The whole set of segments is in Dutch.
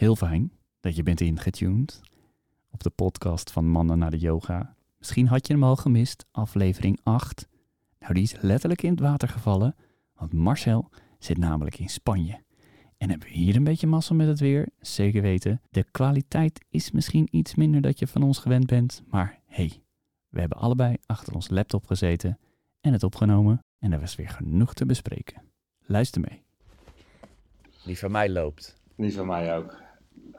Heel fijn dat je bent ingetuned op de podcast van Mannen naar de Yoga. Misschien had je hem al gemist, aflevering 8. Nou, die is letterlijk in het water gevallen, want Marcel zit namelijk in Spanje. En hebben we hier een beetje massa met het weer? Zeker weten. De kwaliteit is misschien iets minder dat je van ons gewend bent, maar hey, we hebben allebei achter ons laptop gezeten en het opgenomen en er was weer genoeg te bespreken. Luister mee. Die van mij loopt. Die van mij ook.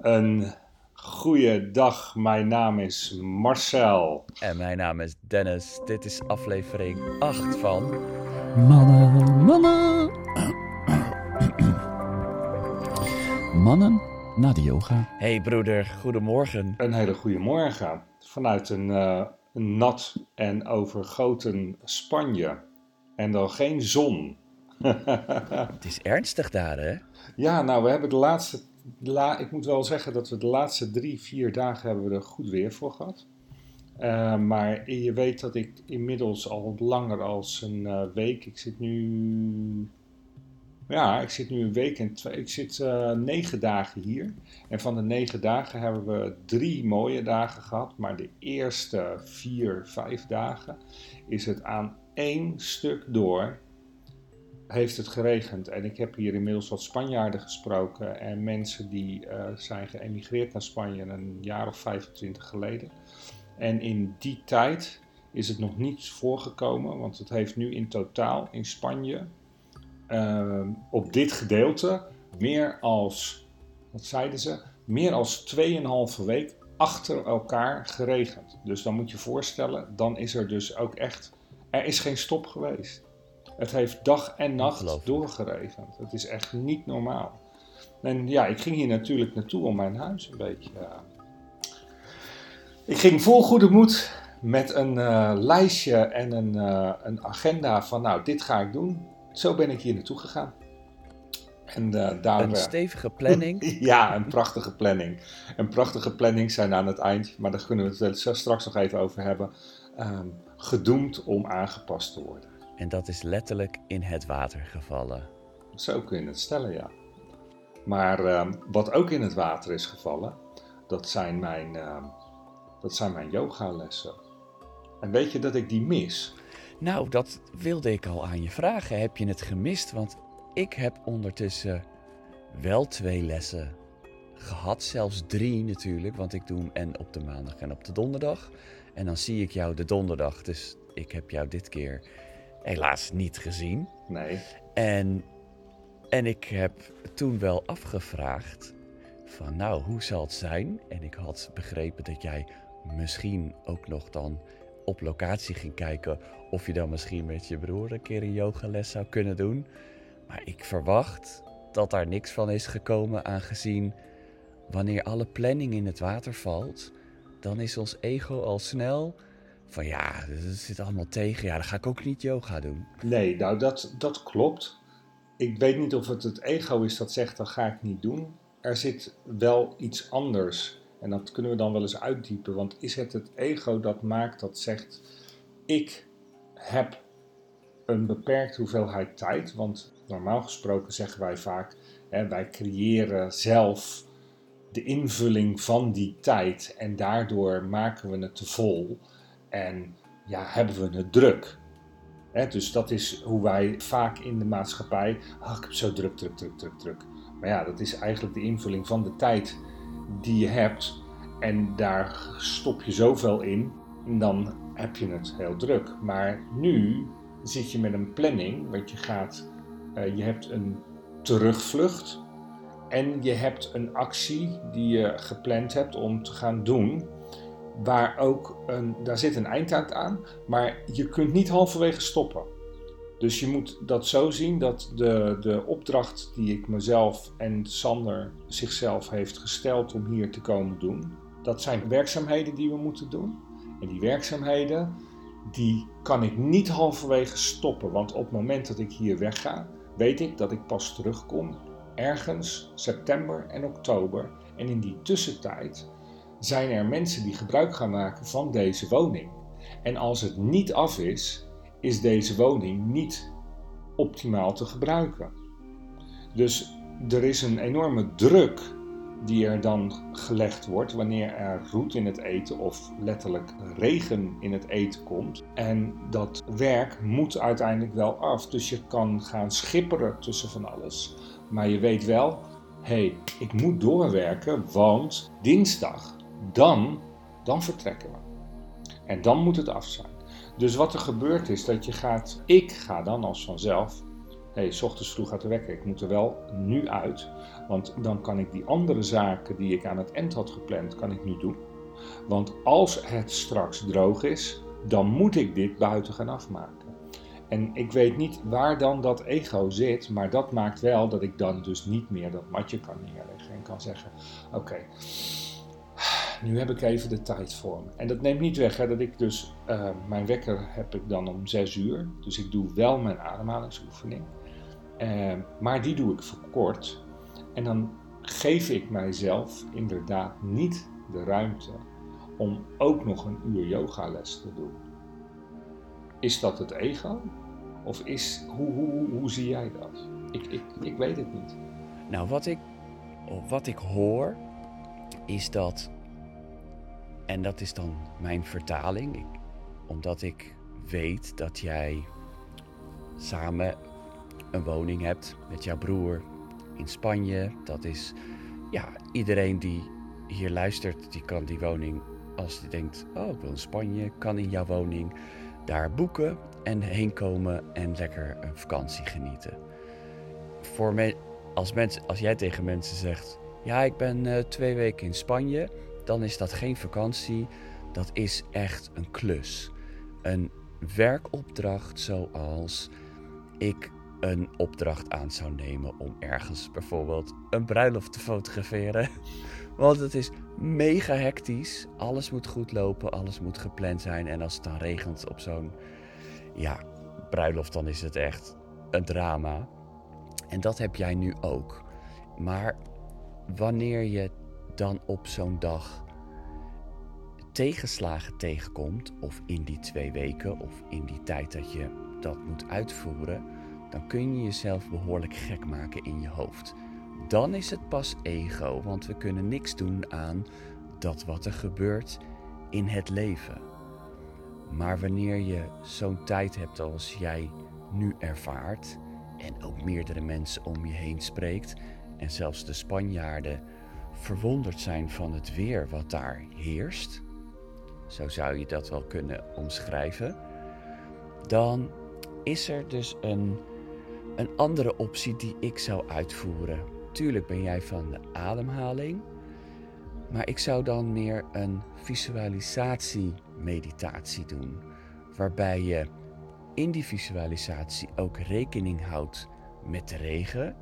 Een goede dag. Mijn naam is Marcel. En mijn naam is Dennis. Dit is aflevering 8 van. Mannen, mannen. Mannen na de yoga. Hey broeder, goedemorgen. Een hele goede morgen. Vanuit een, eh, nat en overgoten Spanje. En dan geen zon. Het is ernstig daar, hè? ja, nou, we hebben de laatste. La, ik moet wel zeggen dat we de laatste drie, vier dagen hebben we er goed weer voor gehad. Eh, maar je weet dat ik inmiddels al langer als een eh, week. Ik zit nu. Ja, ik zit nu een week en twee. Ik zit eh, negen dagen hier. En van de negen dagen hebben we drie mooie dagen gehad. Maar de eerste vier, vijf dagen is het aan één stuk door heeft het geregend. En ik heb hier inmiddels wat Spanjaarden gesproken en mensen die uh, zijn geëmigreerd naar Spanje een jaar of 25 geleden. En in die tijd is het nog niet voorgekomen, want het heeft nu in totaal in Spanje uh, op dit gedeelte meer als, wat zeiden ze, meer als 2,5 week achter elkaar geregend. Dus dan moet je voorstellen, dan is er dus ook echt, er is geen stop geweest. Het heeft dag en nacht doorgeregend. Het is echt niet normaal. En ja, ik ging hier natuurlijk naartoe om mijn huis een beetje. Ja. Ik ging vol goede moed met een uh, lijstje en een, uh, een, agenda van, nou, dit ga ik doen. Zo ben ik hier naartoe gegaan. En, daar, een stevige planning. ja, een prachtige planning. Een prachtige planning zijn aan het eind, maar daar kunnen we het straks nog even over hebben. Um, gedoemd om aangepast te worden. En dat is letterlijk in het water gevallen. Zo kun je het stellen, ja. Maar uh, wat ook in het water is gevallen, dat zijn mijn, uh, dat zijn mijn yogalessen. En weet je dat ik die mis? Nou, dat wilde ik al aan je vragen. Heb je het gemist? Want ik heb ondertussen wel twee lessen gehad. Zelfs drie natuurlijk, want ik doe hem en op de maandag en op de donderdag. En dan zie ik jou de donderdag. Dus ik heb jou dit keer helaas niet gezien. Nee. En, en ik heb toen wel afgevraagd van nou, hoe zal het zijn? En ik had begrepen dat jij misschien ook nog dan op locatie ging kijken of je dan misschien met je broer een keer een yogales zou kunnen doen. Maar ik verwacht dat daar niks van is gekomen aangezien wanneer alle planning in het water valt, dan is ons ego al snel van ja, dat zit allemaal tegen. Ja, dan ga ik ook niet yoga doen. Nee, nou dat, dat klopt. Ik weet niet of het het ego is dat zegt, dat ga ik niet doen. Er zit wel iets anders. En dat kunnen we dan wel eens uitdiepen. Want is het het ego dat maakt dat zegt, ik heb een beperkte hoeveelheid tijd. Want normaal gesproken zeggen wij vaak, hè, wij creëren zelf de invulling van die tijd. En daardoor maken we het te vol. En ja, hebben we het druk. dus dat is hoe wij vaak in de maatschappij. Ah, ik heb zo druk, druk, druk, druk, druk. Maar ja, dat is eigenlijk de invulling van de tijd die je hebt. En daar stop je zoveel in. En dan heb je het heel druk. Maar nu zit je met een planning. Want je gaat. Uh, je hebt een terugvlucht. En je hebt een actie die je gepland hebt om te gaan doen waar ook een, daar zit een eindtijd aan, maar je kunt niet halverwege stoppen. Dus je moet dat zo zien dat de, de opdracht die ik mezelf en Sander zichzelf heeft gesteld om hier te komen doen, dat zijn werkzaamheden die we moeten doen. En die werkzaamheden, die kan ik niet halverwege stoppen, want op het moment dat ik hier wegga, weet ik dat ik pas terugkom ergens september en oktober. En in die tussentijd zijn er mensen die gebruik gaan maken van deze woning. En als het niet af is, is deze woning niet optimaal te gebruiken. Dus er is een enorme druk die er dan gelegd wordt wanneer er roet in het eten of letterlijk regen in het eten komt. En dat werk moet uiteindelijk wel af. Dus je kan gaan schipperen tussen van alles. Maar je weet wel, hé, hey, ik moet doorwerken, want dinsdag, dan, dan vertrekken we. En dan moet het af zijn. Dus wat er gebeurt is dat je gaat, ik ga dan als vanzelf, hé, hey, s ochtends vroeg gaat de wekker, ik moet er wel nu uit. Want dan kan ik die andere zaken die ik aan het eind had gepland, kan ik nu doen. Want als het straks droog is, dan moet ik dit buiten gaan afmaken. En ik weet niet waar dan dat ego zit, maar dat maakt wel dat ik dan dus niet meer dat matje kan neerleggen en kan zeggen: Oké, nu heb ik even de tijd voor me. En dat neemt niet weg hè, dat ik dus, uh, mijn wekker heb ik dan om 6 uur, dus ik doe wel mijn ademhalingsoefening. Uh, maar die doe ik verkort. En dan geef ik mijzelf inderdaad niet de ruimte om ook nog een uur yogales te doen. Is dat het ego? Of is, hoe, hoe, hoe zie jij dat? Ik, ik, ik weet het niet. Nou, wat ik, wat ik hoor is dat, en dat is dan mijn vertaling, ik, omdat ik weet dat jij samen een woning hebt met jouw broer in Spanje. Dat is, ja, iedereen die hier luistert, die kan die woning, als die denkt, oh, ik wil in Spanje, kan in jouw woning daar boeken en heen komen en lekker een vakantie genieten. Voor me, als, mensen, als jij tegen mensen zegt: Ja, ik ben uh, twee weken in Spanje, dan is dat geen vakantie. Dat is echt een klus. Een werkopdracht zoals ik een opdracht aan zou nemen om ergens bijvoorbeeld een bruiloft te fotograferen. Want het is mega hectisch. Alles moet goed lopen, alles moet gepland zijn. En als het dan regent op zo'n ja, bruiloft, dan is het echt een drama. En dat heb jij nu ook. Maar wanneer je dan op zo'n dag tegenslagen tegenkomt, of in die twee weken, of in die tijd dat je dat moet uitvoeren, dan kun je jezelf behoorlijk gek maken in je hoofd. Dan is het pas ego, want we kunnen niks doen aan dat wat er gebeurt in het leven. Maar wanneer je zo'n tijd hebt als jij nu ervaart, en ook meerdere mensen om je heen spreekt, en zelfs de Spanjaarden verwonderd zijn van het weer wat daar heerst, zo zou je dat wel kunnen omschrijven, dan is er dus een, een andere optie die ik zou uitvoeren. Tuurlijk ben jij van de ademhaling, maar ik zou dan meer een visualisatie-meditatie doen, waarbij je in die visualisatie ook rekening houdt met de regen,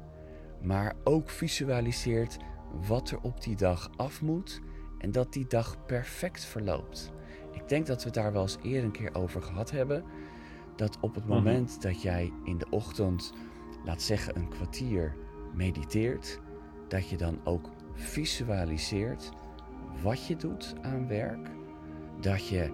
maar ook visualiseert wat er op die dag af moet en dat die dag perfect verloopt. Ik denk dat we het daar wel eens eerder een keer over gehad hebben. Dat op het mhm. moment dat jij in de ochtend, laat zeggen een kwartier, mediteert, dat je dan ook visualiseert wat je doet aan werk. Dat je,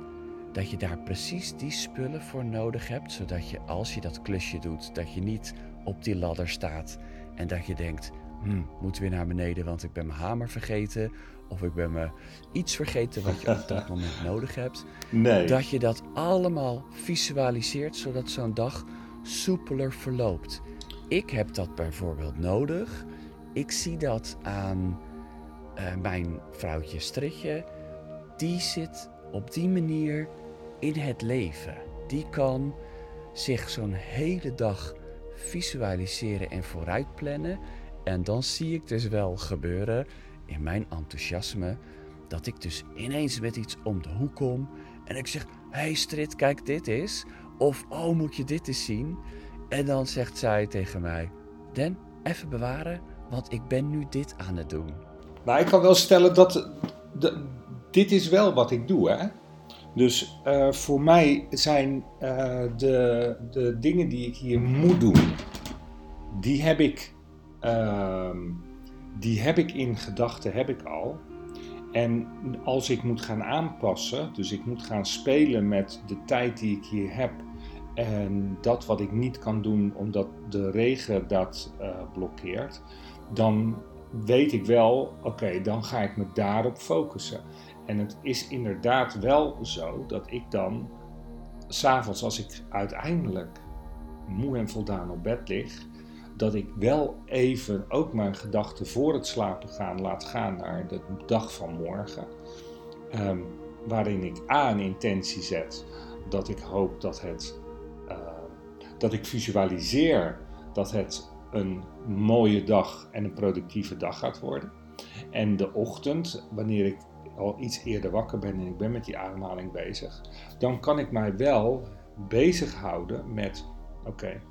dat je daar precies die spullen voor nodig hebt, zodat je als je dat klusje doet, dat je niet op die ladder staat en dat je denkt, hm, moet weer naar beneden, want ik ben mijn hamer vergeten. Of ik ben me iets vergeten wat je op dat moment nodig hebt. Nee. Dat je dat allemaal visualiseert, zodat zo'n dag soepeler verloopt. Ik heb dat bijvoorbeeld nodig. Ik zie dat aan uh, mijn vrouwtje Stritje. Die zit op die manier in het leven. Die kan zich zo'n hele dag visualiseren en vooruitplannen. En dan zie ik dus wel gebeuren in mijn enthousiasme dat ik dus ineens met iets om de hoek kom en ik zeg: Hey Strit, kijk, dit is. Of oh, moet je dit eens zien? En dan zegt zij tegen mij: Den, even bewaren, want ik ben nu dit aan het doen. Maar ik kan wel stellen dat. Dit is wel wat ik doe, hè? Dus uh, voor mij zijn uh, de, de dingen die ik hier moet doen, die heb ik, uh, die heb ik in gedachten, heb ik al. En als ik moet gaan aanpassen, dus ik moet gaan spelen met de tijd die ik hier heb en dat wat ik niet kan doen omdat de regen dat uh, blokkeert, dan weet ik wel, oké, dan ga ik me daarop focussen. En het is inderdaad wel zo dat ik dan, s'avonds als ik uiteindelijk moe en voldaan op bed lig, dat ik wel even ook mijn gedachten voor het slapen gaan laat gaan naar de dag van morgen. Ehm, waarin ik A een intentie zet dat ik hoop dat het, uh, dat ik visualiseer dat het een mooie dag en een productieve dag gaat worden. En de ochtend, wanneer ik al iets eerder wakker ben en ik ben met die ademhaling bezig, dan kan ik mij wel bezighouden met: oké,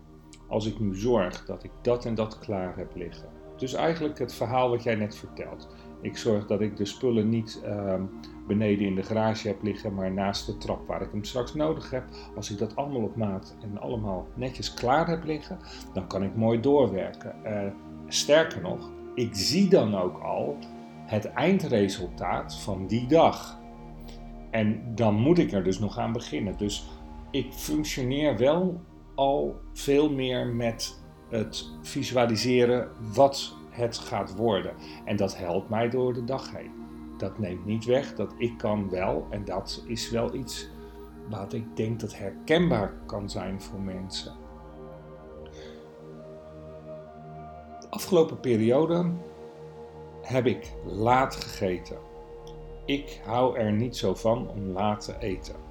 als ik nu zorg dat ik dat en dat klaar heb liggen. Dus eigenlijk het verhaal wat jij net vertelt. Ik zorg dat ik de spullen niet uh, beneden in de garage heb liggen, maar naast de trap waar ik hem straks nodig heb. Als ik dat allemaal op maat en allemaal netjes klaar heb liggen, dan kan ik mooi doorwerken. Uh, sterker nog, ik zie dan ook al het eindresultaat van die dag. En dan moet ik er dus nog aan beginnen. Dus ik functioneer wel al veel meer met het visualiseren wat het gaat worden. En dat helpt mij door de dag heen. Dat neemt niet weg dat ik kan wel, en dat is wel iets wat ik denk dat herkenbaar kan zijn voor mensen. De afgelopen periode heb ik laat gegeten. Ik hou er niet zo van om laat te eten.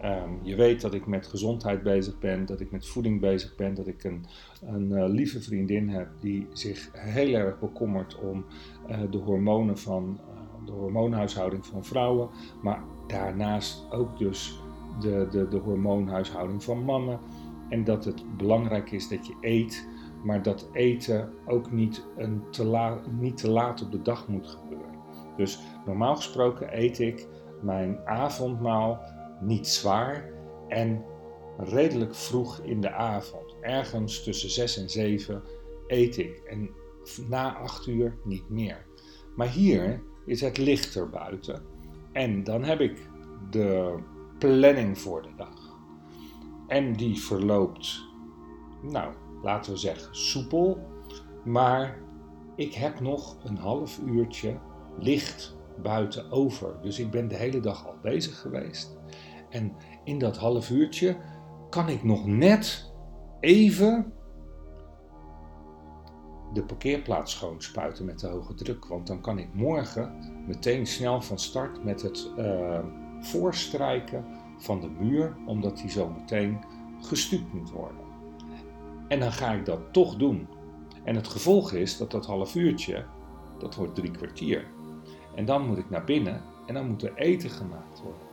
Ehm, je weet dat ik met gezondheid bezig ben, dat ik met voeding bezig ben, dat ik een, een uh, lieve vriendin heb die zich heel erg bekommert om uh, de hormonen van uh, de hormoonhuishouding van vrouwen, maar daarnaast ook dus de, de, de hormoonhuishouding van mannen. En dat het belangrijk is dat je eet, maar dat eten ook niet, een te, la, niet te laat op de dag moet gebeuren. Dus normaal gesproken eet ik mijn avondmaal niet zwaar en redelijk vroeg in de avond. Ergens tussen 6 en 7 eet ik en na 8 uur niet meer. Maar hier is het lichter buiten en dan heb ik de planning voor de dag. En die verloopt, nou, laten we zeggen, soepel. Maar ik heb nog een half uurtje licht buiten over. Dus ik ben de hele dag al bezig geweest. En in dat half uurtje kan ik nog net even de parkeerplaats schoonspuiten met de hoge druk. Want dan kan ik morgen meteen snel van start met het uh, voorstrijken van de muur, omdat die zo meteen gestuukt moet worden. En dan ga ik dat toch doen. En het gevolg is dat dat half uurtje, dat wordt drie kwartier. En dan moet ik naar binnen en dan moet er eten gemaakt worden.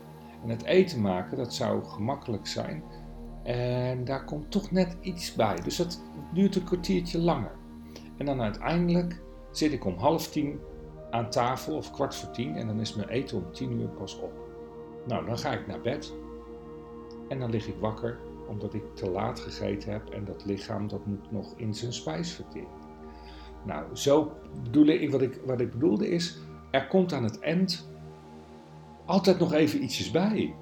En het eten maken, dat zou gemakkelijk zijn. En daar komt toch net iets bij. Dus dat duurt een kwartiertje langer. En dan uiteindelijk zit ik om half tien aan tafel of kwart voor tien. En dan is mijn eten om tien uur pas op. Nou, dan ga ik naar bed. En dan lig ik wakker omdat ik te laat gegeten heb. En dat lichaam dat moet nog in zijn spijsvertering. Nou, zo bedoel ik, wat ik, wat ik bedoelde is, er komt aan het eind altijd nog even ietsjes bij.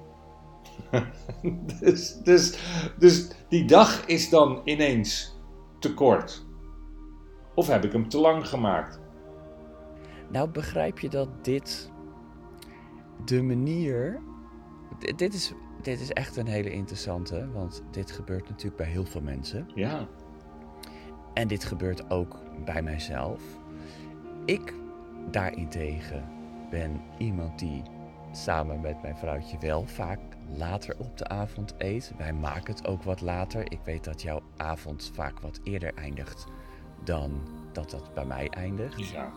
dus, dus, dus die dag is dan ineens te kort. Of heb ik hem te lang gemaakt? Nou, begrijp je dat dit de manier. Dit is, dit is echt een hele interessante, want dit gebeurt natuurlijk bij heel veel mensen. Ja. En dit gebeurt ook bij mijzelf. Ik daarentegen ben iemand die samen met mijn vrouwtje wel vaak later op de avond eet. Wij maken het ook wat later. Ik weet dat jouw avond vaak wat eerder eindigt dan dat dat bij mij eindigt. Ja.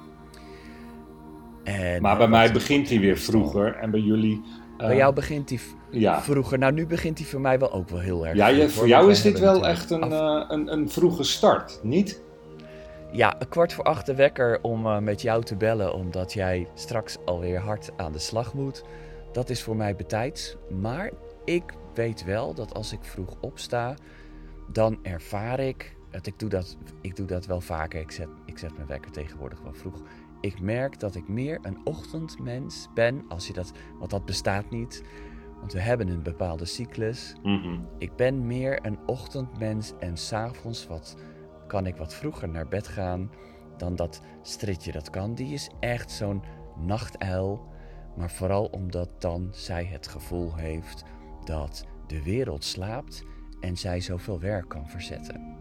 En maar bij mij begint hij weer vroeger en bij jullie. Uh, bij jou begint hij ja. vroeger. Nou, nu begint hij voor mij wel ook wel heel erg. Ja, je, voor jou is dit wel echt een, uh, een, een vroege start, niet? Ja, een kwart voor acht de wekker om uh, met jou te bellen, omdat jij straks alweer hard aan de slag moet. Dat is voor mij betijds. Maar ik weet wel dat als ik vroeg opsta, dan ervaar ik. Dat ik, doe dat, ik doe dat wel vaker. Ik zet, ik zet mijn wekker tegenwoordig wel vroeg. Ik merk dat ik meer een ochtendmens ben. Als je dat, want dat bestaat niet. Want we hebben een bepaalde cyclus. Mm -hmm. Ik ben meer een ochtendmens en s'avonds wat kan ik wat vroeger naar bed gaan. dan dat stritje dat kan. Die is echt zo'n nachtuil. Maar vooral omdat dan zij het gevoel heeft dat de wereld slaapt en zij zoveel werk kan verzetten.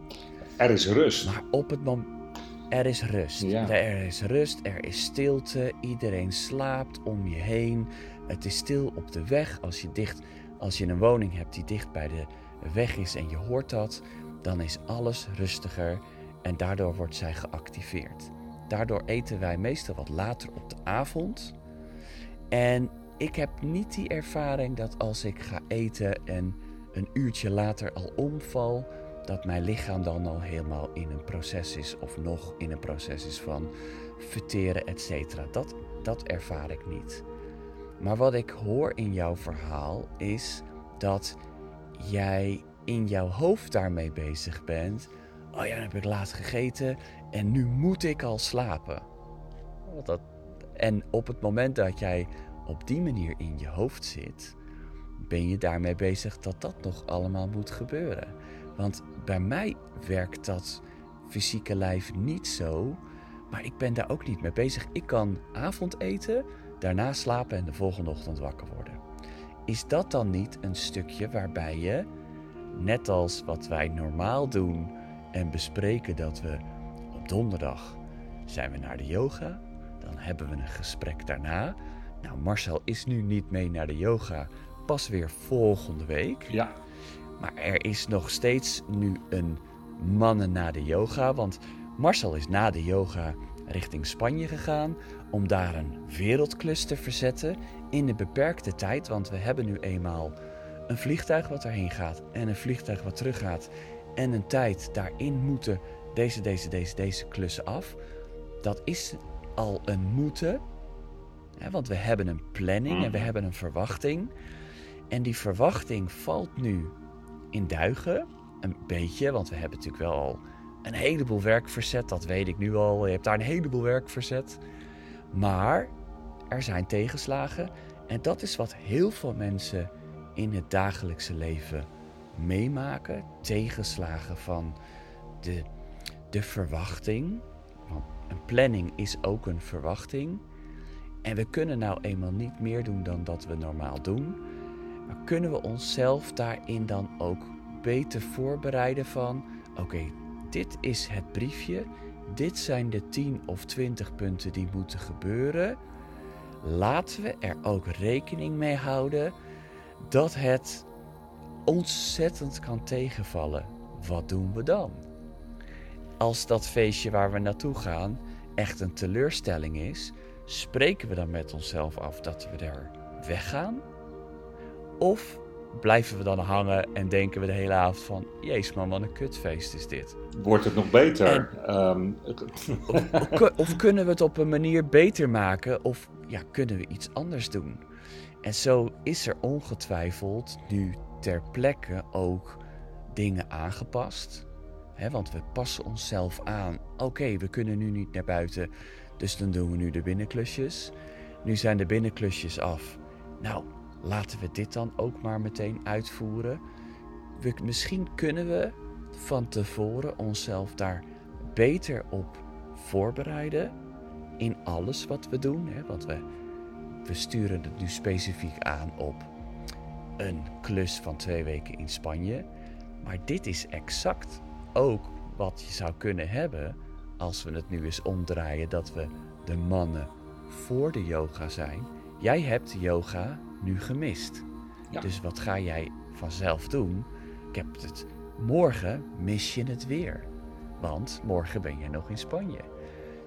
Er is rust. Maar op het moment. Er is rust. Ja. Er is rust, er is stilte. Iedereen slaapt om je heen. Het is stil op de weg. Als je, dicht, als je een woning hebt die dicht bij de weg is en je hoort dat, dan is alles rustiger en daardoor wordt zij geactiveerd. Daardoor eten wij meestal wat later op de avond. En ik heb niet die ervaring dat als ik ga eten en een uurtje later al omval, dat mijn lichaam dan al helemaal in een proces is of nog in een proces is van verteren, et cetera. Dat, dat ervaar ik niet. Maar wat ik hoor in jouw verhaal is dat jij in jouw hoofd daarmee bezig bent. Oh ja, dan heb ik laat gegeten en nu moet ik al slapen. Dat, en op het moment dat jij op die manier in je hoofd zit, ben je daarmee bezig dat dat nog allemaal moet gebeuren. Want bij mij werkt dat fysieke lijf niet zo, maar ik ben daar ook niet mee bezig. Ik kan avondeten, daarna slapen en de volgende ochtend wakker worden. Is dat dan niet een stukje waarbij je, net als wat wij normaal doen en bespreken dat we op donderdag zijn we naar de yoga, dan hebben we een gesprek daarna. Nou, Marcel is nu niet mee naar de yoga, pas weer volgende week. Ja, Maar er is nog steeds nu een mannen na de yoga. Want Marcel is na de yoga richting Spanje gegaan om daar een wereldklus te verzetten in een beperkte tijd. Want we hebben nu eenmaal een vliegtuig wat erheen gaat en een vliegtuig wat teruggaat. En een tijd daarin moeten deze, deze, deze, deze klussen af. Dat is al een moeten. Hè, want we hebben een planning en we hebben een verwachting. En die verwachting valt nu in duigen. Een beetje, want we hebben natuurlijk wel al een heleboel werk verzet. Dat weet ik nu al. Je hebt daar een heleboel werk verzet. Maar er zijn tegenslagen. En dat is wat heel veel mensen in het dagelijkse leven meemaken. Tegenslagen van de, de verwachting. Want een planning is ook een verwachting. En we kunnen nou eenmaal niet meer doen dan dat we normaal doen. Maar kunnen we onszelf daarin dan ook beter voorbereiden van... Oké, dit is het briefje. Dit zijn de 10 of 20 punten die moeten gebeuren. Laten we er ook rekening mee houden dat het ontzettend kan tegenvallen. Wat doen we dan? Als dat feestje waar we naartoe gaan echt een teleurstelling is, spreken we dan met onszelf af dat we er weggaan? Of blijven we dan hangen en denken we de hele avond van... Jezus man, wat een kutfeest is dit. wordt het nog beter? Ehm, Of, of kunnen we het op een manier beter maken? Of ja, kunnen we iets anders doen? En zo is er ongetwijfeld nu ter plekke ook dingen aangepast. Want we passen onszelf aan. Oké, we kunnen nu niet naar buiten, dus dan doen we nu de binnenklusjes. Nu zijn de binnenklusjes af. Nou, laten we dit dan ook maar meteen uitvoeren. We, misschien kunnen we van tevoren onszelf daar beter op voorbereiden in alles wat we doen. Hè? We, we sturen het nu specifiek aan op een klus van twee weken in Spanje. Maar dit is exact ook wat je zou kunnen hebben als we het nu eens omdraaien dat we de mannen voor de yoga zijn. Jij hebt de yoga nu gemist. Ja. Dus wat ga jij vanzelf doen? Ik heb het. Morgen mis je het weer. Want morgen ben je nog in Spanje.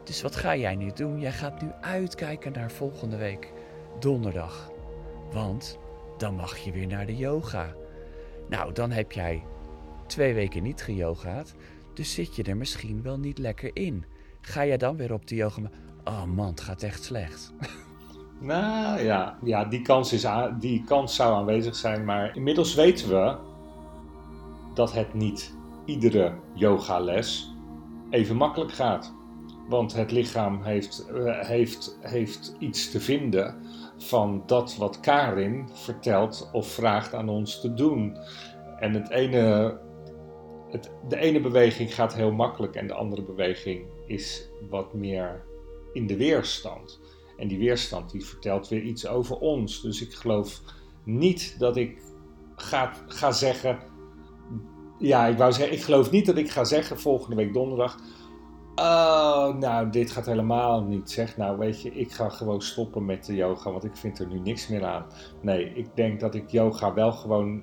Dus wat ga jij nu doen? Jij gaat nu uitkijken naar volgende week, donderdag. Want dan mag je weer naar de yoga. Nou, dan heb jij twee weken niet geyogaat. Dus zit je er misschien wel niet lekker in. Ga jij dan weer op de yoga? Oh man, het gaat echt slecht. Nou ja, ja die, kans is die kans zou aanwezig zijn, maar inmiddels weten we dat het niet iedere yogales even makkelijk gaat. Want het lichaam heeft, eh, heeft, heeft iets te vinden van dat wat Karin vertelt of vraagt aan ons te doen. En het ene het, de ene beweging gaat heel makkelijk en de andere beweging is wat meer in de weerstand. En die weerstand die vertelt weer iets over ons. Dus ik geloof niet dat ik ga, ga zeggen. Ja, ik wou zeggen, ik geloof niet dat ik ga zeggen volgende week donderdag. Oh, nou, dit gaat helemaal niet. Zeg nou, weet je, ik ga gewoon stoppen met de yoga, want ik vind er nu niks meer aan. Nee, ik denk dat ik yoga wel gewoon.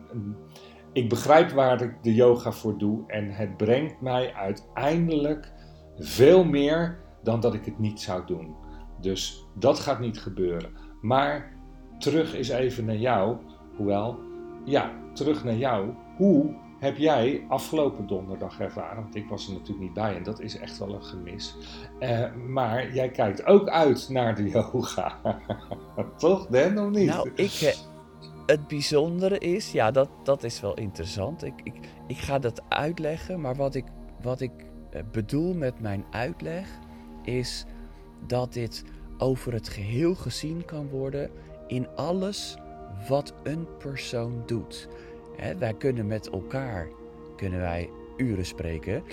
Ik begrijp waar ik de yoga voor doe en het brengt mij uiteindelijk veel meer dan dat ik het niet zou doen. Dus dat gaat niet gebeuren. Maar terug is even naar jou. Hoewel, ja, terug naar jou. Hoe heb jij afgelopen donderdag ervaren? Want ik was er natuurlijk niet bij en dat is echt wel een gemis. Uh, maar jij kijkt ook uit naar de yoga. Toch, Dan, of niet? Nou, ik, eh, het bijzondere is, ja, dat, dat is wel interessant. Ik, ik, ik ga dat uitleggen, maar wat ik, wat ik eh, bedoel met mijn uitleg is dat dit over het geheel gezien kan worden in alles wat een persoon doet. Wij kunnen met elkaar kunnen wij uren spreken.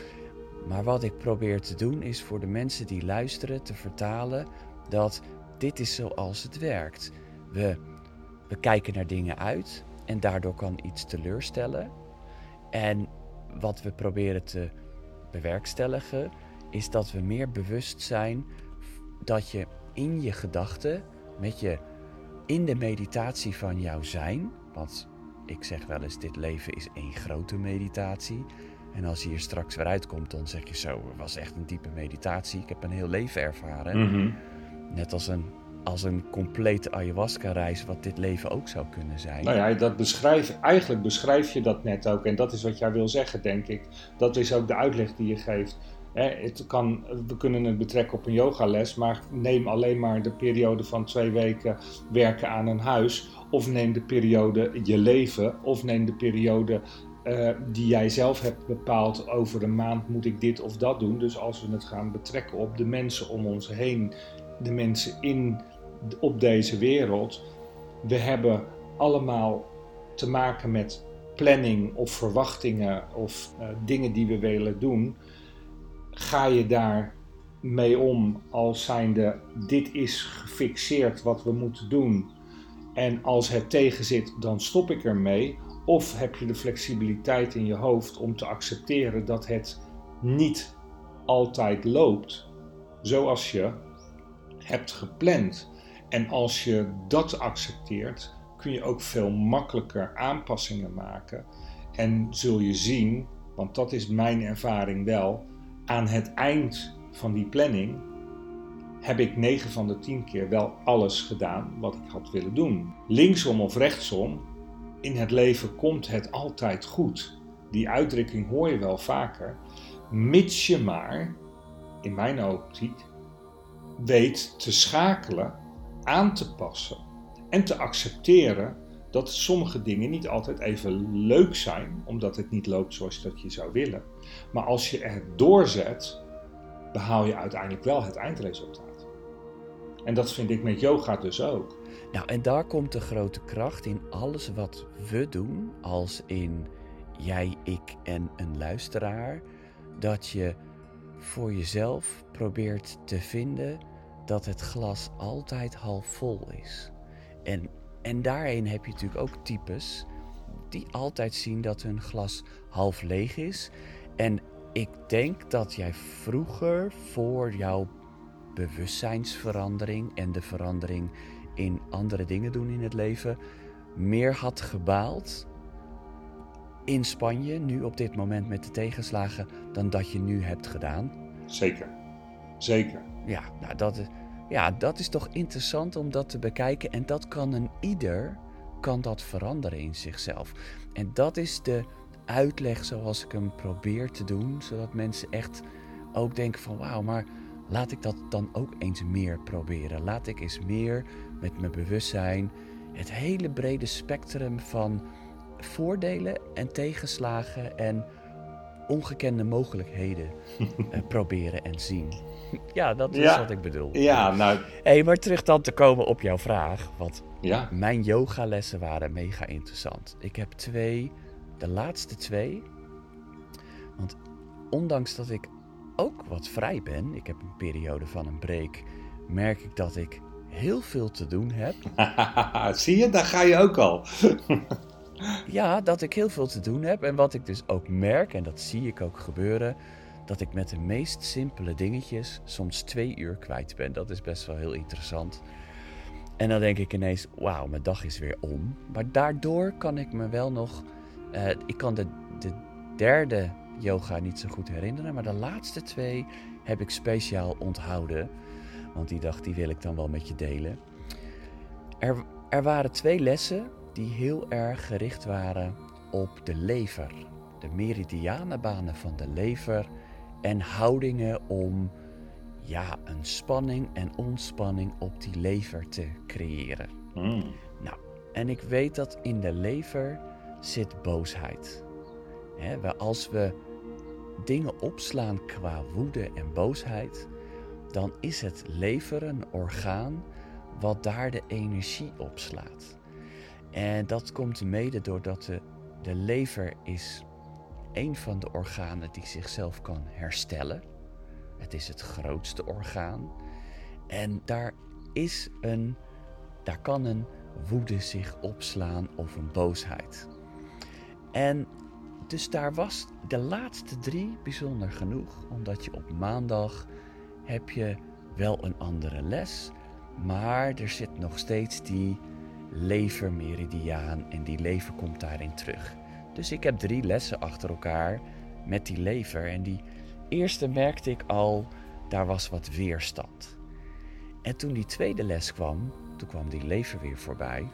Maar wat ik probeer te doen is voor de mensen die luisteren te vertalen dat dit is zoals het werkt. We, we kijken naar dingen uit en daardoor kan iets teleurstellen. En wat we proberen te bewerkstelligen is dat we meer bewust zijn dat je in je gedachten, met je in de meditatie van jouw zijn, want ik zeg wel eens, dit leven is één grote meditatie. En als je hier straks weer uitkomt, dan zeg je zo, het was echt een diepe meditatie. Ik heb een heel leven ervaren. Mhm. Net als een, als een complete ayahuasca-reis, wat dit leven ook zou kunnen zijn. Nou ja, dat beschrijf, eigenlijk beschrijf je dat net ook. En dat is wat jij wil zeggen, denk ik. Dat is ook de uitleg die je geeft. het kan, we kunnen het betrekken op een yogales, maar neem alleen maar de periode van twee weken werken aan een huis. Of neem de periode je leven, of neem de periode uh, die jij zelf hebt bepaald. Over een maand moet ik dit of dat doen. Dus als we het gaan betrekken op de mensen om ons heen, de mensen in, op deze wereld. We hebben allemaal te maken met planning of verwachtingen of uh, dingen die we willen doen. Ga je daar mee om als zijnde dit is gefixeerd wat we moeten doen en als het tegenzit, dan stop ik ermee. Of heb je de flexibiliteit in je hoofd om te accepteren dat het niet altijd loopt zoals je hebt gepland. En als je dat accepteert, kun je ook veel makkelijker aanpassingen maken. En zul je zien, want dat is mijn ervaring wel, aan het eind van die planning heb ik 9 van de 10 keer wel alles gedaan wat ik had willen doen. Linksom of rechtsom, in het leven komt het altijd goed. Die uitdrukking hoor je wel vaker, mits je maar, in mijn optiek, weet te schakelen, aan te passen en te accepteren dat sommige dingen niet altijd even leuk zijn, omdat het niet loopt zoals dat je zou willen. Maar als je er doorzet, behaal je uiteindelijk wel het eindresultaat. En dat vind ik met yoga dus ook. Nou, en daar komt de grote kracht in alles wat we doen, als in jij, ik en een luisteraar, dat je voor jezelf probeert te vinden dat het glas altijd half vol is. En, en daarin heb je natuurlijk ook types die altijd zien dat hun glas half leeg is. En ik denk dat jij vroeger voor jouw bewustzijnsverandering en de verandering in andere dingen doen in het leven meer had gebaald in Spanje, nu op dit moment met de tegenslagen, dan dat je nu hebt gedaan? Zeker, zeker. Ja, nou dat, ja, dat is toch interessant om dat te bekijken en dat kan een ieder kan dat veranderen in zichzelf. En dat is de uitleg zoals ik hem probeer te doen, zodat mensen echt ook denken van wauw, maar laat ik dat dan ook eens meer proberen. Laat ik eens meer met mijn bewustzijn het hele brede spectrum van voordelen en tegenslagen en ongekende mogelijkheden uh, proberen en zien. ja, dat is wat ik bedoel. Ja, nou. hey, maar terug dan te komen op jouw vraag. Want ja. mijn yogalessen waren mega interessant. Ik heb twee, de laatste twee, Want ondanks dat ik ook wat vrij ben, ik heb een periode van een break, merk ik dat ik heel veel te doen heb. Zie je, daar ga je ook al. ja, dat ik heel veel te doen heb. En wat ik dus ook merk, en dat zie ik ook gebeuren, dat ik met de meest simpele dingetjes soms twee uur kwijt ben. Dat is best wel heel interessant. En dan denk ik ineens, wauw, mijn dag is weer om. Maar daardoor kan ik me wel nog... Uh, ik kan de, de derde yoga niet zo goed herinneren. Maar de laatste twee heb ik speciaal onthouden. Want die dag die wil ik dan wel met je delen. Er, er waren twee lessen die heel erg gericht waren op de lever. De meridianenbanen van de lever en houdingen om ja, een spanning en ontspanning op die lever te creëren. Hmm. Nou, en ik weet dat in de lever zit boosheid. He, als we dingen opslaan qua woede en boosheid, dan is het lever een orgaan wat daar de energie opslaat. En dat komt mede doordat de, de lever is een van de organen die zichzelf kan herstellen. Het is het grootste orgaan. En daar is een, daar kan een woede zich opslaan of een boosheid. En dus daar was de laatste drie bijzonder genoeg, omdat je op maandag heb je wel een andere les, maar er zit nog steeds die levermeridiaan en die lever komt daarin terug. Dus ik heb drie lessen achter elkaar met die lever. En die eerste merkte ik al, daar was wat weerstand. En toen die tweede les kwam, toen kwam die lever weer voorbij.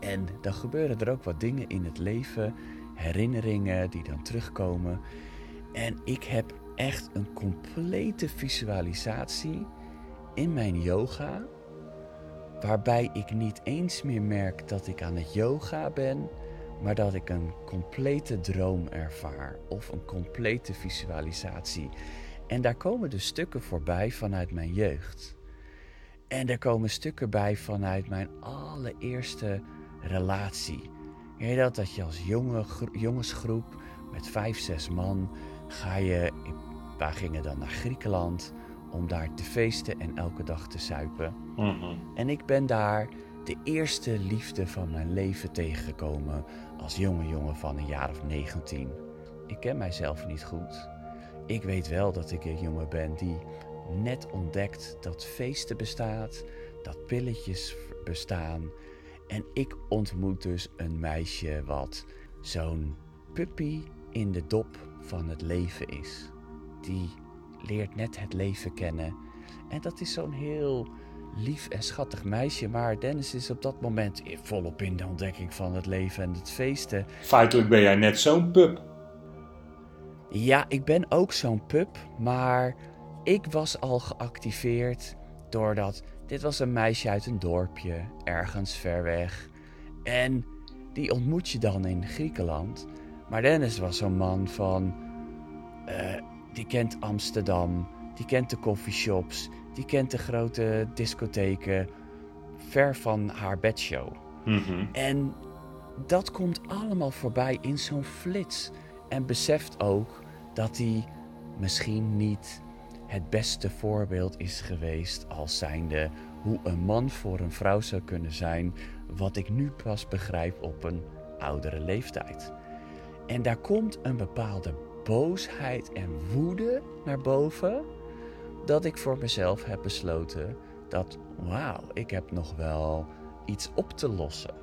En dan gebeuren er ook wat dingen in het leven, herinneringen die dan terugkomen. En ik heb echt een complete visualisatie in mijn yoga, waarbij ik niet eens meer merk dat ik aan het yoga ben, maar dat ik een complete droom ervaar of een complete visualisatie. En daar komen dus stukken voorbij vanuit mijn jeugd. En er komen stukken bij vanuit mijn allereerste relatie. Je dat? Dat je als jonge, jongensgroep met vijf, zes man ga je, wij gingen dan naar Griekenland om daar te feesten en elke dag te zuipen. Mhm. En ik ben daar de eerste liefde van mijn leven tegengekomen als jonge jongen van een jaar of 19. Ik ken mijzelf niet goed. Ik weet wel dat ik een jongen ben die net ontdekt dat feesten bestaat, dat pilletjes bestaan. En ik ontmoet dus een meisje wat zo'n puppy in de dop van het leven is. Die leert net het leven kennen. En dat is zo'n heel lief en schattig meisje. Maar Dennis is op dat moment volop in de ontdekking van het leven en het feesten. Feitelijk ben jij net zo'n pup. Ja, ik ben ook zo'n pup. Maar ik was al geactiveerd doordat dit was een meisje uit een dorpje, ergens ver weg. En die ontmoet je dan in Griekenland. Maar Dennis was zo'n man van. Uh, die kent Amsterdam, die kent de coffeeshops, die kent de grote discotheken ver van haar bedshow. Mhm. En dat komt allemaal voorbij in zo'n flits. En beseft ook dat hij misschien niet het beste voorbeeld is geweest als zijnde hoe een man voor een vrouw zou kunnen zijn, wat ik nu pas begrijp op een oudere leeftijd. En daar komt een bepaalde boosheid en woede naar boven, dat ik voor mezelf heb besloten dat, wauw, ik heb nog wel iets op te lossen.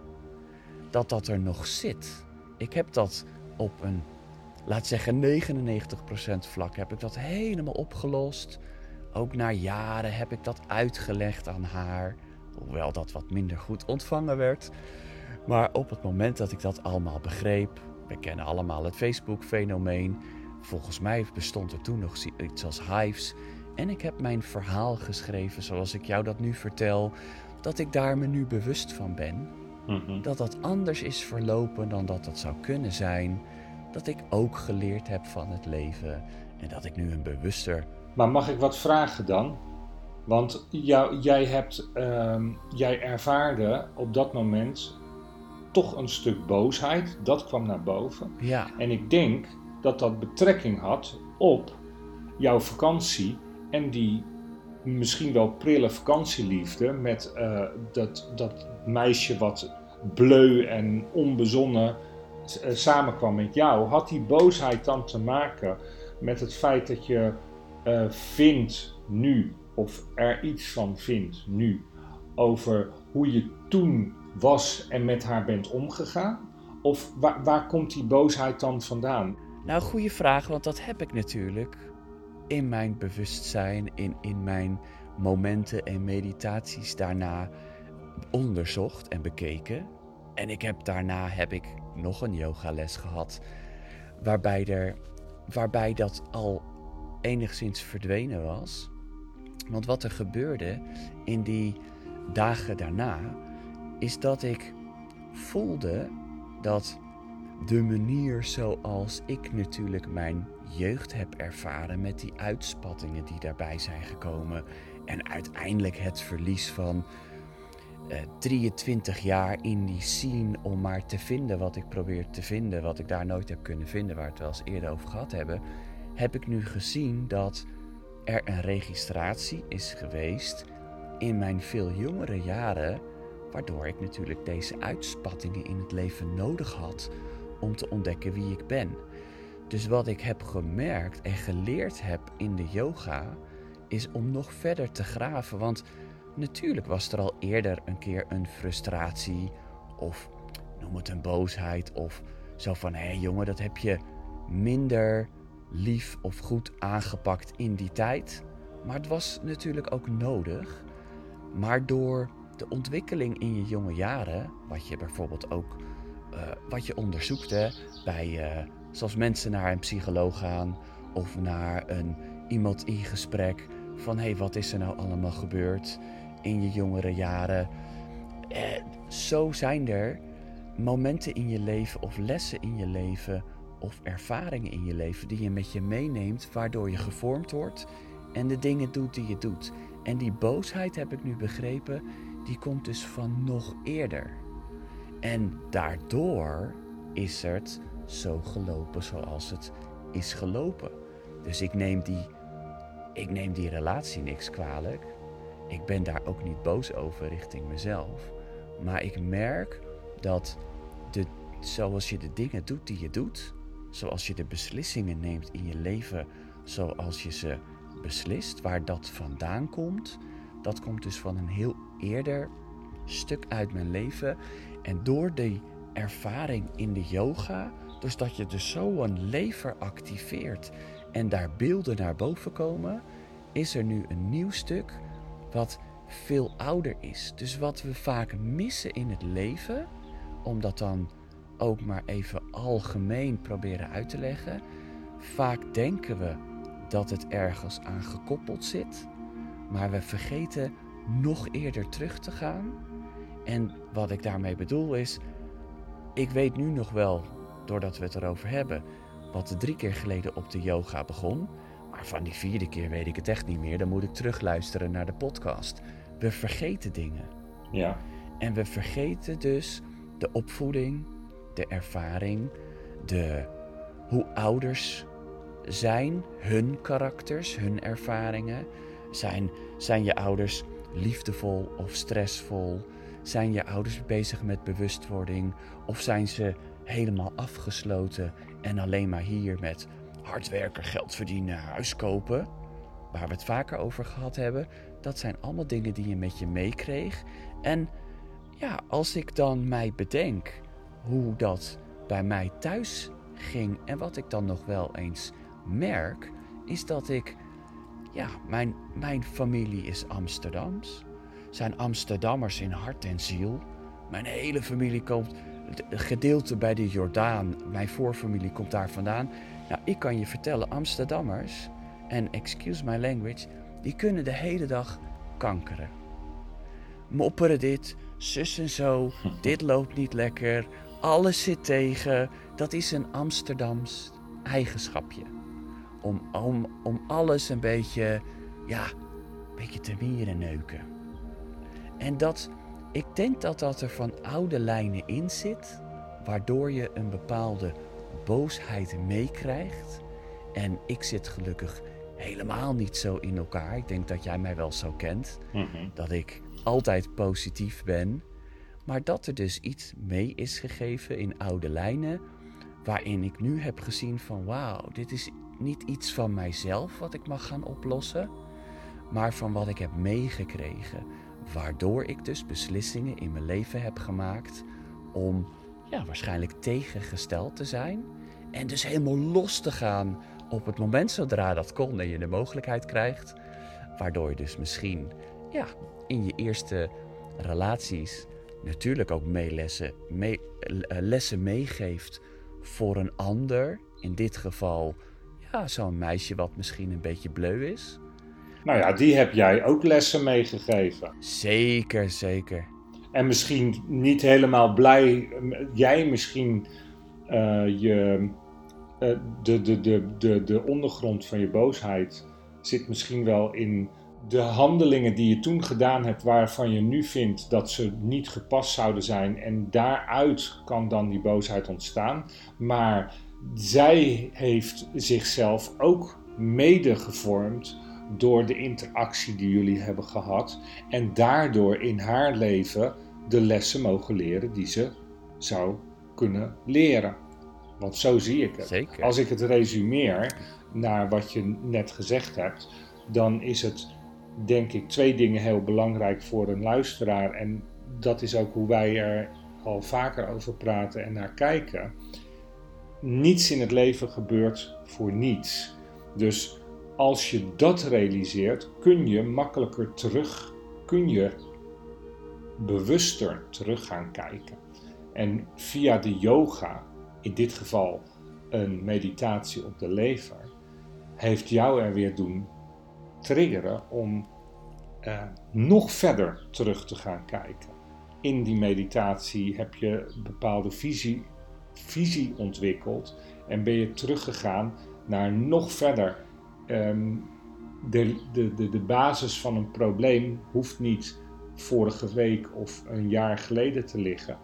Dat dat er nog zit. Ik heb dat op een, laat zeggen 99% vlak, heb ik dat helemaal opgelost. Ook na jaren heb ik dat uitgelegd aan haar, hoewel dat wat minder goed ontvangen werd. Maar op het moment dat ik dat allemaal begreep, we kennen allemaal het Facebook-fenomeen. Volgens mij bestond er toen nog iets als Hives. En ik heb mijn verhaal geschreven zoals ik jou dat nu vertel. Dat ik daar me nu bewust van ben. Mhm. Dat dat anders is verlopen dan dat dat zou kunnen zijn. Dat ik ook geleerd heb van het leven. En dat ik nu een bewuster. Maar mag ik wat vragen dan? Want jou, jij, hebt, ehm, jij ervaarde op dat moment toch een stuk boosheid. Dat kwam naar boven. Ja. En ik denk dat dat betrekking had op jouw vakantie en die misschien wel prille vakantieliefde met uh, dat, dat meisje wat bleu en onbezonnen samenkwam met jou, had die boosheid dan te maken met het feit dat je uh, vindt nu, of er iets van vindt nu, over hoe je toen was en met haar bent omgegaan? Of waar, waar komt die boosheid dan vandaan? Nou, goede vraag, want dat heb ik natuurlijk in mijn bewustzijn, in, in mijn momenten en meditaties daarna onderzocht en bekeken. En ik heb daarna heb ik nog een yogales gehad, waarbij, er, waarbij dat al enigszins verdwenen was. Want wat er gebeurde in die dagen daarna, is dat ik voelde dat de manier zoals ik natuurlijk mijn jeugd heb ervaren met die uitspattingen die daarbij zijn gekomen en uiteindelijk het verlies van uh, eh, 23 jaar in die scene om maar te vinden wat ik probeer te vinden, wat ik daar nooit heb kunnen vinden, waar we het wel eens eerder over gehad hebben, heb ik nu gezien dat er een registratie is geweest in mijn veel jongere jaren, waardoor ik natuurlijk deze uitspattingen in het leven nodig had om te ontdekken wie ik ben. Dus wat ik heb gemerkt en geleerd heb in de yoga, is om nog verder te graven. Want natuurlijk was er al eerder een keer een frustratie of noem het een boosheid of zo van hé jongen, dat heb je minder lief of goed aangepakt in die tijd. Maar het was natuurlijk ook nodig. Maar door de ontwikkeling in je jonge jaren, wat je bijvoorbeeld ook uh, wat je onderzoekt bij, uh, zoals mensen naar een psycholoog gaan of naar een, iemand in gesprek van hé, hey, wat is er nou allemaal gebeurd in je jongere jaren? Eh, zo zijn er momenten in je leven of lessen in je leven of ervaringen in je leven die je met je meeneemt, waardoor je gevormd wordt en de dingen doet die je doet. En die boosheid heb ik nu begrepen, die komt dus van nog eerder. En daardoor is het zo gelopen zoals het is gelopen. Dus ik neem die, ik neem die relatie niks kwalijk. Ik ben daar ook niet boos over richting mezelf. Maar ik merk dat de, zoals je de dingen doet die je doet, zoals je de beslissingen neemt in je leven, zoals je ze beslist, waar dat vandaan komt, dat komt dus van een heel eerder stuk uit mijn leven. En door die ervaring in de yoga, dus dat je dus zo een lever activeert en daar beelden naar boven komen, is er nu een nieuw stuk wat veel ouder is. Dus wat we vaak missen in het leven, om dat dan ook maar even algemeen proberen uit te leggen. Vaak denken we dat het ergens aan gekoppeld zit, maar we vergeten nog eerder terug te gaan. En wat ik daarmee bedoel is, ik weet nu nog wel, doordat we het erover hebben, wat drie keer geleden op de yoga begon. Maar van die vierde keer weet ik het echt niet meer. Dan moet ik terugluisteren naar de podcast. We vergeten dingen. Ja. En we vergeten dus de opvoeding, de ervaring, de, hoe ouders zijn, hun karakters, hun ervaringen. Zijn, zijn je ouders liefdevol of stressvol? Zijn je ouders bezig met bewustwording? Of zijn ze helemaal afgesloten en alleen maar hier met hard werken, geld verdienen, huis kopen? Waar we het vaker over gehad hebben. Dat zijn allemaal dingen die je met je meekreeg. En ja, als ik dan mij bedenk hoe dat bij mij thuis ging en wat ik dan nog wel eens merk, is dat ik, ja, mijn, mijn familie is Amsterdams, zijn Amsterdammers in hart en ziel. Mijn hele familie komt, gedeelte bij de Jordaan, mijn voorfamilie komt daar vandaan. Nou, ik kan je vertellen, Amsterdammers, en excuse my language, die kunnen de hele dag kankeren. Mopperen dit, zus en zo, dit loopt niet lekker, alles zit tegen. Dat is een Amsterdams eigenschapje. Om, om, om alles een beetje, ja, een beetje te mieren neuken. En dat, ik denk dat dat er van oude lijnen in zit, waardoor je een bepaalde boosheid meekrijgt. En ik zit gelukkig helemaal niet zo in elkaar. Ik denk dat jij mij wel zo kent. Mhm. Dat ik altijd positief ben. Maar dat er dus iets mee is gegeven in oude lijnen. Waarin ik nu heb gezien van wauw, dit is niet iets van mijzelf wat ik mag gaan oplossen. Maar van wat ik heb meegekregen. Waardoor ik dus beslissingen in mijn leven heb gemaakt om ja, waarschijnlijk tegengesteld te zijn. En dus helemaal los te gaan op het moment zodra dat kon en je de mogelijkheid krijgt. Waardoor je dus misschien ja, in je eerste relaties natuurlijk ook meelessen, mee, eh, lessen meegeeft voor een ander. In dit geval ja, zo'n meisje wat misschien een beetje bleu is. Nou ja, die heb jij ook lessen meegegeven. Zeker, zeker. En misschien niet helemaal blij, jij misschien eh, je, de, de, de, de, de ondergrond van je boosheid zit misschien wel in de handelingen die je toen gedaan hebt, waarvan je nu vindt dat ze niet gepast zouden zijn. En daaruit kan dan die boosheid ontstaan. Maar zij heeft zichzelf ook mede gevormd door de interactie die jullie hebben gehad. En daardoor in haar leven de lessen mogen leren die ze zou kunnen leren. Want zo zie ik het. Zeker. Als ik het resumeer naar wat je net gezegd hebt, dan is het denk ik twee dingen heel belangrijk voor een luisteraar. En dat is ook hoe wij er al vaker over praten en naar kijken. Niets in het leven gebeurt voor niets. Dus als je dat realiseert, kun je makkelijker terug, kun je bewuster terug gaan kijken. En via de yoga, in dit geval een meditatie op de lever, heeft jou er weer doen triggeren om eh, nog verder terug te gaan kijken. In die meditatie heb je een bepaalde visie, visie ontwikkeld en ben je teruggegaan naar nog verder. Ehm, de, de, de, de basis van een probleem hoeft niet vorige week of een jaar geleden te liggen.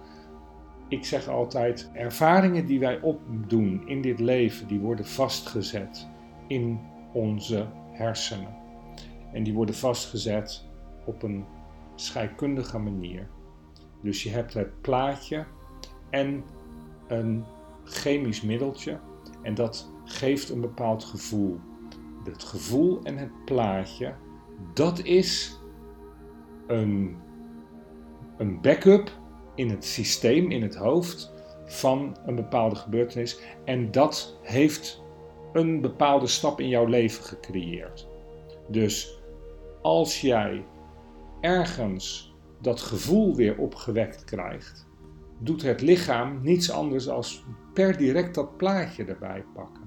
Ik zeg altijd, ervaringen die wij opdoen in dit leven, die worden vastgezet in onze hersenen. En die worden vastgezet op een scheikundige manier. Dus je hebt het plaatje en een chemisch middeltje en dat geeft een bepaald gevoel. Het gevoel en het plaatje, dat is een, een backup in het systeem, in het hoofd van een bepaalde gebeurtenis. En dat heeft een bepaalde stap in jouw leven gecreëerd. Dus als jij ergens dat gevoel weer opgewekt krijgt, doet het lichaam niets anders dan per direct dat plaatje erbij pakken.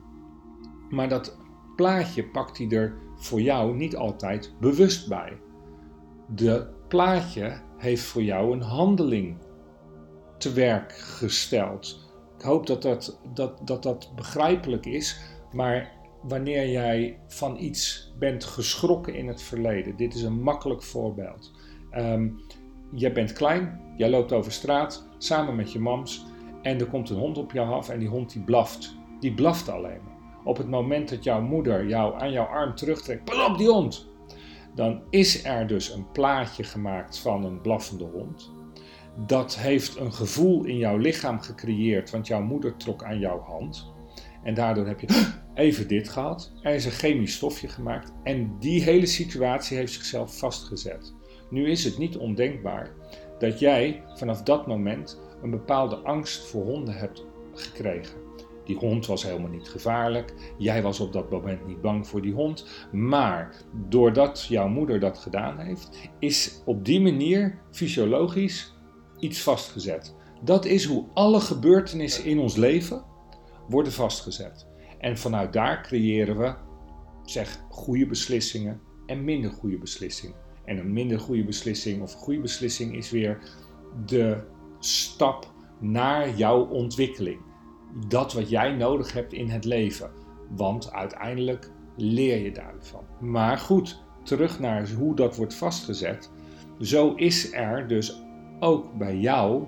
Maar dat plaatje pakt hij er voor jou niet altijd bewust bij. De plaatje heeft voor jou een handeling te werk gesteld. Ik hoop dat dat, dat, dat, dat begrijpelijk is, maar wanneer jij van iets bent geschrokken in het verleden, dit is een makkelijk voorbeeld. Um, jij bent klein, jij loopt over straat samen met je mams en er komt een hond op jou af en die hond die blaft. Die blaft alleen. Op het moment dat jouw moeder jou aan jouw arm terugtrekt, pas die hond, dan is er dus een plaatje gemaakt van een blaffende hond. Dat heeft een gevoel in jouw lichaam gecreëerd, want jouw moeder trok aan jouw hand. En daardoor heb je even dit gehad. Er is een chemisch stofje gemaakt. En die hele situatie heeft zichzelf vastgezet. Nu is het niet ondenkbaar dat jij vanaf dat moment een bepaalde angst voor honden hebt gekregen. Die hond was helemaal niet gevaarlijk. Jij was op dat moment niet bang voor die hond. Maar doordat jouw moeder dat gedaan heeft, is op die manier fysiologisch iets vastgezet. Dat is hoe alle gebeurtenissen in ons leven worden vastgezet. En vanuit daar creëren we, zeg, goede beslissingen en minder goede beslissingen. En een minder goede beslissing of een goede beslissing is weer de stap naar jouw ontwikkeling. Dat wat jij nodig hebt in het leven. Want uiteindelijk leer je daarvan. Maar goed, terug naar hoe dat wordt vastgezet. Zo is er dus ook bij jou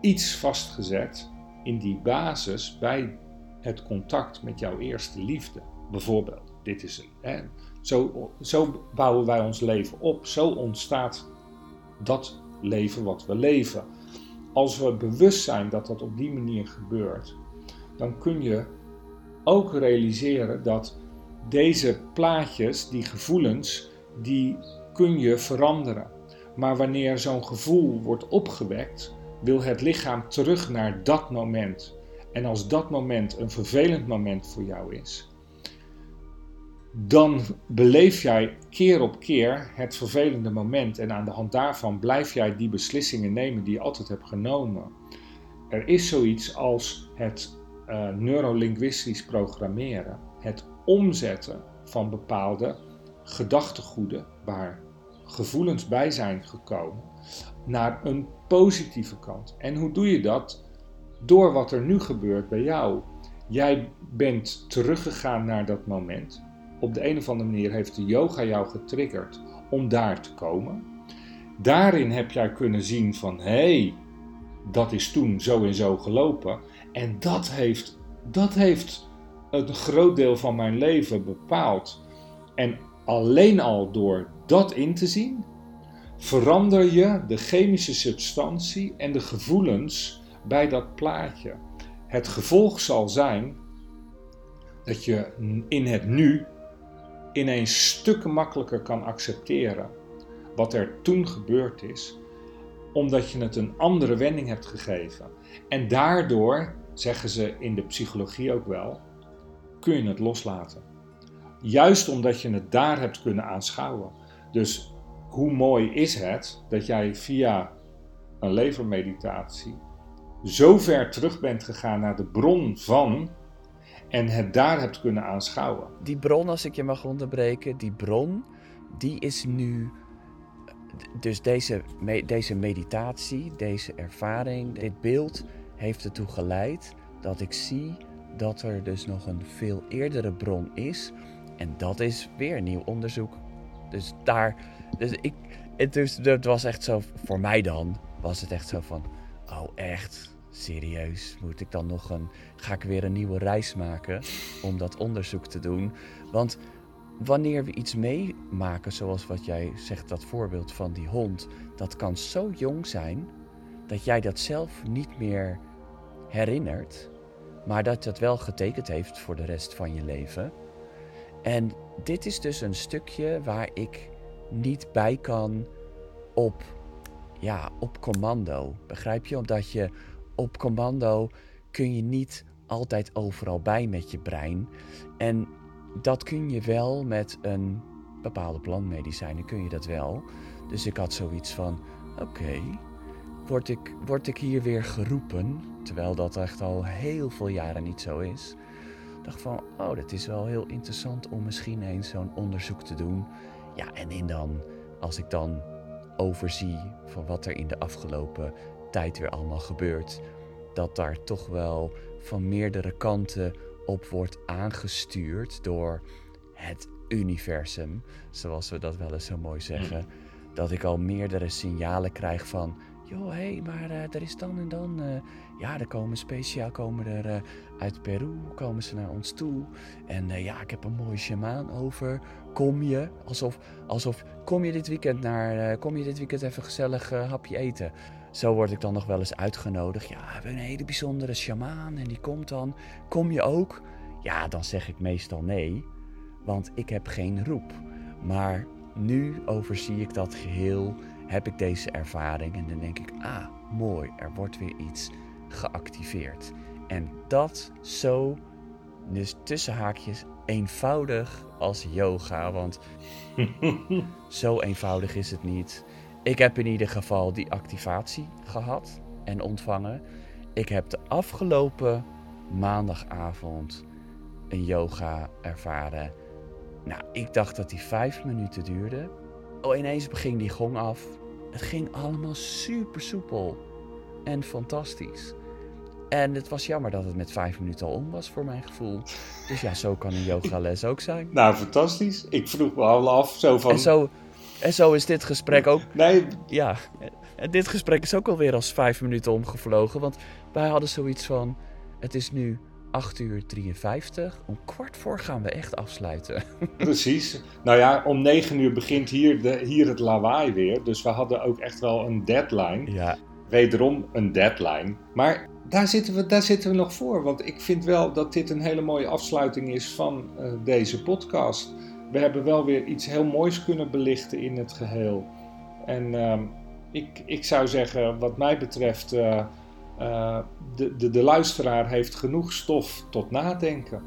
iets vastgezet in die basis bij het contact met jouw eerste liefde, bijvoorbeeld. Dit is, hè, zo, zo bouwen wij ons leven op. Zo ontstaat dat leven wat we leven. Als we bewust zijn dat dat op die manier gebeurt, dan kun je ook realiseren dat deze plaatjes, die gevoelens, die kun je veranderen. Maar wanneer zo'n gevoel wordt opgewekt, wil het lichaam terug naar dat moment. En als dat moment een vervelend moment voor jou is, dan beleef jij keer op keer het vervelende moment. En aan de hand daarvan blijf jij die beslissingen nemen die je altijd hebt genomen. Er is zoiets als het uh, neurolinguistisch programmeren. Het omzetten van bepaalde gedachtegoeden waar gevoelens bij zijn gekomen naar een positieve kant. En hoe doe je dat? Door wat er nu gebeurt bij jou. Jij bent teruggegaan naar dat moment. Op de een of andere manier heeft de yoga jou getriggerd om daar te komen. Daarin heb jij kunnen zien van hé, hey, dat is toen zo en zo gelopen. En dat heeft, dat heeft een groot deel van mijn leven bepaald. En alleen al door dat in te zien, verander je de chemische substantie en de gevoelens bij dat plaatje. Het gevolg zal zijn dat je in het nu ineens stukken makkelijker kan accepteren wat er toen gebeurd is, omdat je het een andere wending hebt gegeven. En daardoor, zeggen ze in de psychologie ook wel, kun je het loslaten. Juist omdat je het daar hebt kunnen aanschouwen. Dus hoe mooi is het dat jij via een levermeditatie zo ver terug bent gegaan naar de bron van en het daar hebt kunnen aanschouwen. Die bron, als ik je mag onderbreken, die bron, die is nu. Dus deze, deze meditatie, deze ervaring, dit beeld heeft ertoe geleid dat ik zie dat er dus nog een veel eerdere bron is. En dat is weer nieuw onderzoek. Dus daar. Dus ik. Het, het was echt zo. Voor mij dan was het echt zo van. Oh, echt? serieus, moet ik dan nog een, ga ik weer een nieuwe reis maken om dat onderzoek te doen? Want wanneer we iets meemaken, zoals wat jij zegt, dat voorbeeld van die hond, dat kan zo jong zijn dat jij dat zelf niet meer herinnert, maar dat het wel getekend heeft voor de rest van je leven. En dit is dus een stukje waar ik niet bij kan op, ja, op commando. Begrijp je? Omdat je op commando kun je niet altijd overal bij met je brein. En dat kun je wel met een bepaalde plantmedicijnen, kun je dat wel. Dus ik had zoiets van, oké, word, ik, word ik hier weer geroepen? Terwijl dat echt al heel veel jaren niet zo is. Ik dacht van, oh, dat is wel heel interessant om misschien eens zo'n onderzoek te doen. Ja, en in dan, als ik dan overzie van wat er in de afgelopen tijd weer allemaal gebeurt, dat daar toch wel van meerdere kanten op wordt aangestuurd door het universum, zoals we dat wel eens zo mooi zeggen. Mm. Dat ik al meerdere signalen krijg van, joh, hé, hey, maar uh, er is dan en dan, uh, ja, er komen speciaal, komen er uh, uit Peru, komen ze naar ons toe. En ja, ik heb een mooie shamaan over. Kom je, alsof, alsof, kom je dit weekend naar, kom je dit weekend even gezellig hapje eten. Zo word ik dan nog wel eens uitgenodigd. Ja, we hebben een hele bijzondere sjamaan en die komt dan. Kom je ook? Ja, dan zeg ik meestal nee, want ik heb geen roep. Maar nu overzie ik dat geheel, heb ik deze ervaring en dan denk ik, ah, mooi, er wordt weer iets geactiveerd. En dat zo, dus tussen haakjes, eenvoudig als yoga, want zo eenvoudig is het niet. Ik heb in ieder geval die activatie gehad en ontvangen. Ik heb de afgelopen maandagavond een yoga ervaren. Nou, ik dacht dat die vijf minuten duurde. Oh, ineens ging die gong af. Het ging allemaal super soepel en fantastisch. En het was jammer dat het met vijf minuten al om was voor mijn gevoel. Dus ja, zo kan een yogales ook zijn. Nou, fantastisch. Ik vroeg me al af zo van... En zo, en zo is dit gesprek ook. Nee. Ja, en dit gesprek is ook alweer als vijf minuten omgevlogen. Want wij hadden zoiets van: het is nu 8 uur 53. Om kwart voor gaan we echt afsluiten. Precies. Nou ja, om 9 uur begint hier, de, hier het lawaai weer. Dus we hadden ook echt wel een deadline. Ja, Wederom een deadline. Maar daar zitten, we, daar zitten we nog voor. Want ik vind wel dat dit een hele mooie afsluiting is van eh, deze podcast. We hebben wel weer iets heel moois kunnen belichten in het geheel. En ehm, ik, ik zou zeggen, wat mij betreft, eh, eh, de, de, de luisteraar heeft genoeg stof tot nadenken.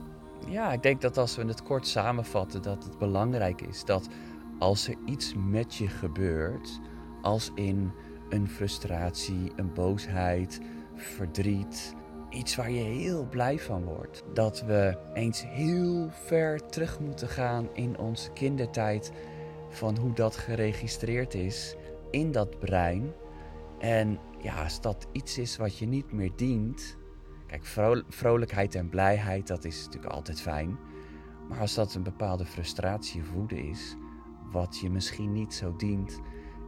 Ja, ik denk dat als we het kort samenvatten, dat het belangrijk is dat als er iets met je gebeurt, als in een frustratie, een boosheid, verdriet, iets waar je heel blij van wordt, dat we eens heel ver terug moeten gaan in onze kindertijd van hoe dat geregistreerd is in dat brein. En ja, als dat iets is wat je niet meer dient, Kijk, vro- vrolijkheid en blijheid, dat is natuurlijk altijd fijn. Maar als dat een bepaalde frustratie woede is, wat je misschien niet zo dient,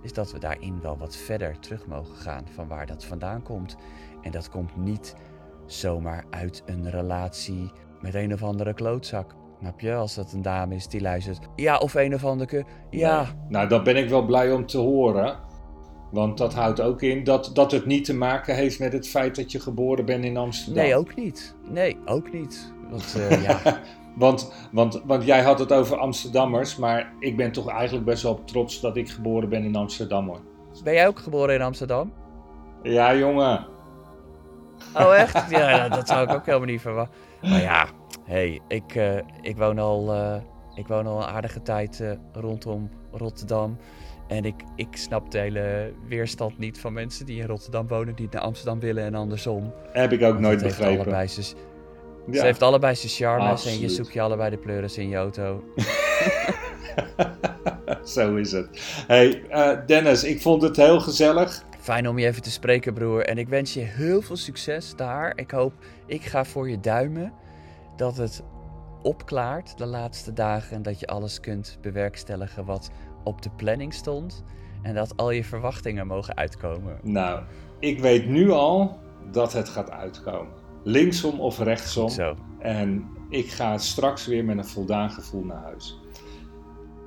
is dat we daarin wel wat verder terug mogen gaan van waar dat vandaan komt. En dat komt niet zomaar uit een relatie met een of andere klootzak. Snap je? Als dat een dame is die luistert. Ja, of een of andere. Ja, Nou, dat ben ik wel blij om te horen. Want dat houdt ook in dat, dat het niet te maken heeft met het feit dat je geboren bent in Amsterdam. nee, ook niet. Nee, ook niet. Want eh, ja, Want, want, want jij had het over Amsterdammers, maar ik ben toch eigenlijk best wel trots dat ik geboren ben in Amsterdam hoor. ben jij ook geboren in Amsterdam? Ja, jongen. Oh, echt? Ja, dat zou ik ook helemaal niet verwachten. Maar ja, hey, ik, eh, ik, woon al, eh, ik woon al een aardige tijd rondom Rotterdam. En ik, ik snap de hele weerstand niet van mensen die in Rotterdam wonen, die naar Amsterdam willen en andersom. Heb ik ook Want nooit het heeft begrepen. allebei Ja. Ze heeft allebei zijn charmes en je zoekt je allebei de pleuris in je auto. Zo is het. Hey, eh, Dennis, ik vond het heel gezellig. Fijn om je even te spreken, broer. En ik wens je heel veel succes daar. Ik hoop, ik ga voor je duimen dat het opklaart de laatste dagen. En dat je alles kunt bewerkstelligen wat op de planning stond. En dat al je verwachtingen mogen uitkomen. Nou, ik weet nu al dat het gaat uitkomen. Linksom of rechtsom. Zo. En ik ga straks weer met een voldaan gevoel naar huis.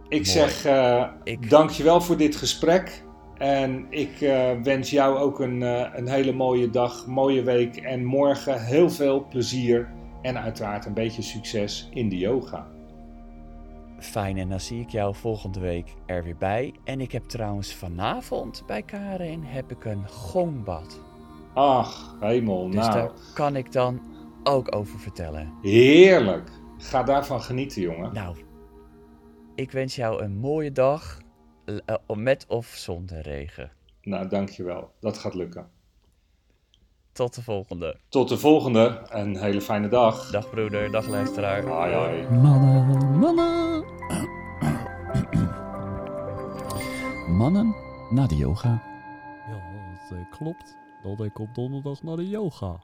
Ik Mooi. zeg eh Ik- dankjewel voor dit gesprek. En ik eh, wens jou ook een, eh, een hele mooie dag, mooie week. En morgen heel veel plezier. En uiteraard een beetje succes in de yoga. Fijn, en dan zie ik jou volgende week er weer bij. En ik heb trouwens vanavond bij Karin heb ik een gongbad. Ach, hemel. Dus nou, daar kan ik dan ook over vertellen. heerlijk. Ga daarvan genieten, jongen. Nou, ik wens jou een mooie dag. eh, Met of zonder regen. Nou, dankjewel. Dat gaat lukken. Tot de volgende. Tot de volgende. Een hele fijne dag. Dag broeder, dag luisteraar. Hoi, hoi. Mannen, mannen. Mannen na de yoga. Ja, dat eh, klopt. Dat ik op donderdag naar de yoga.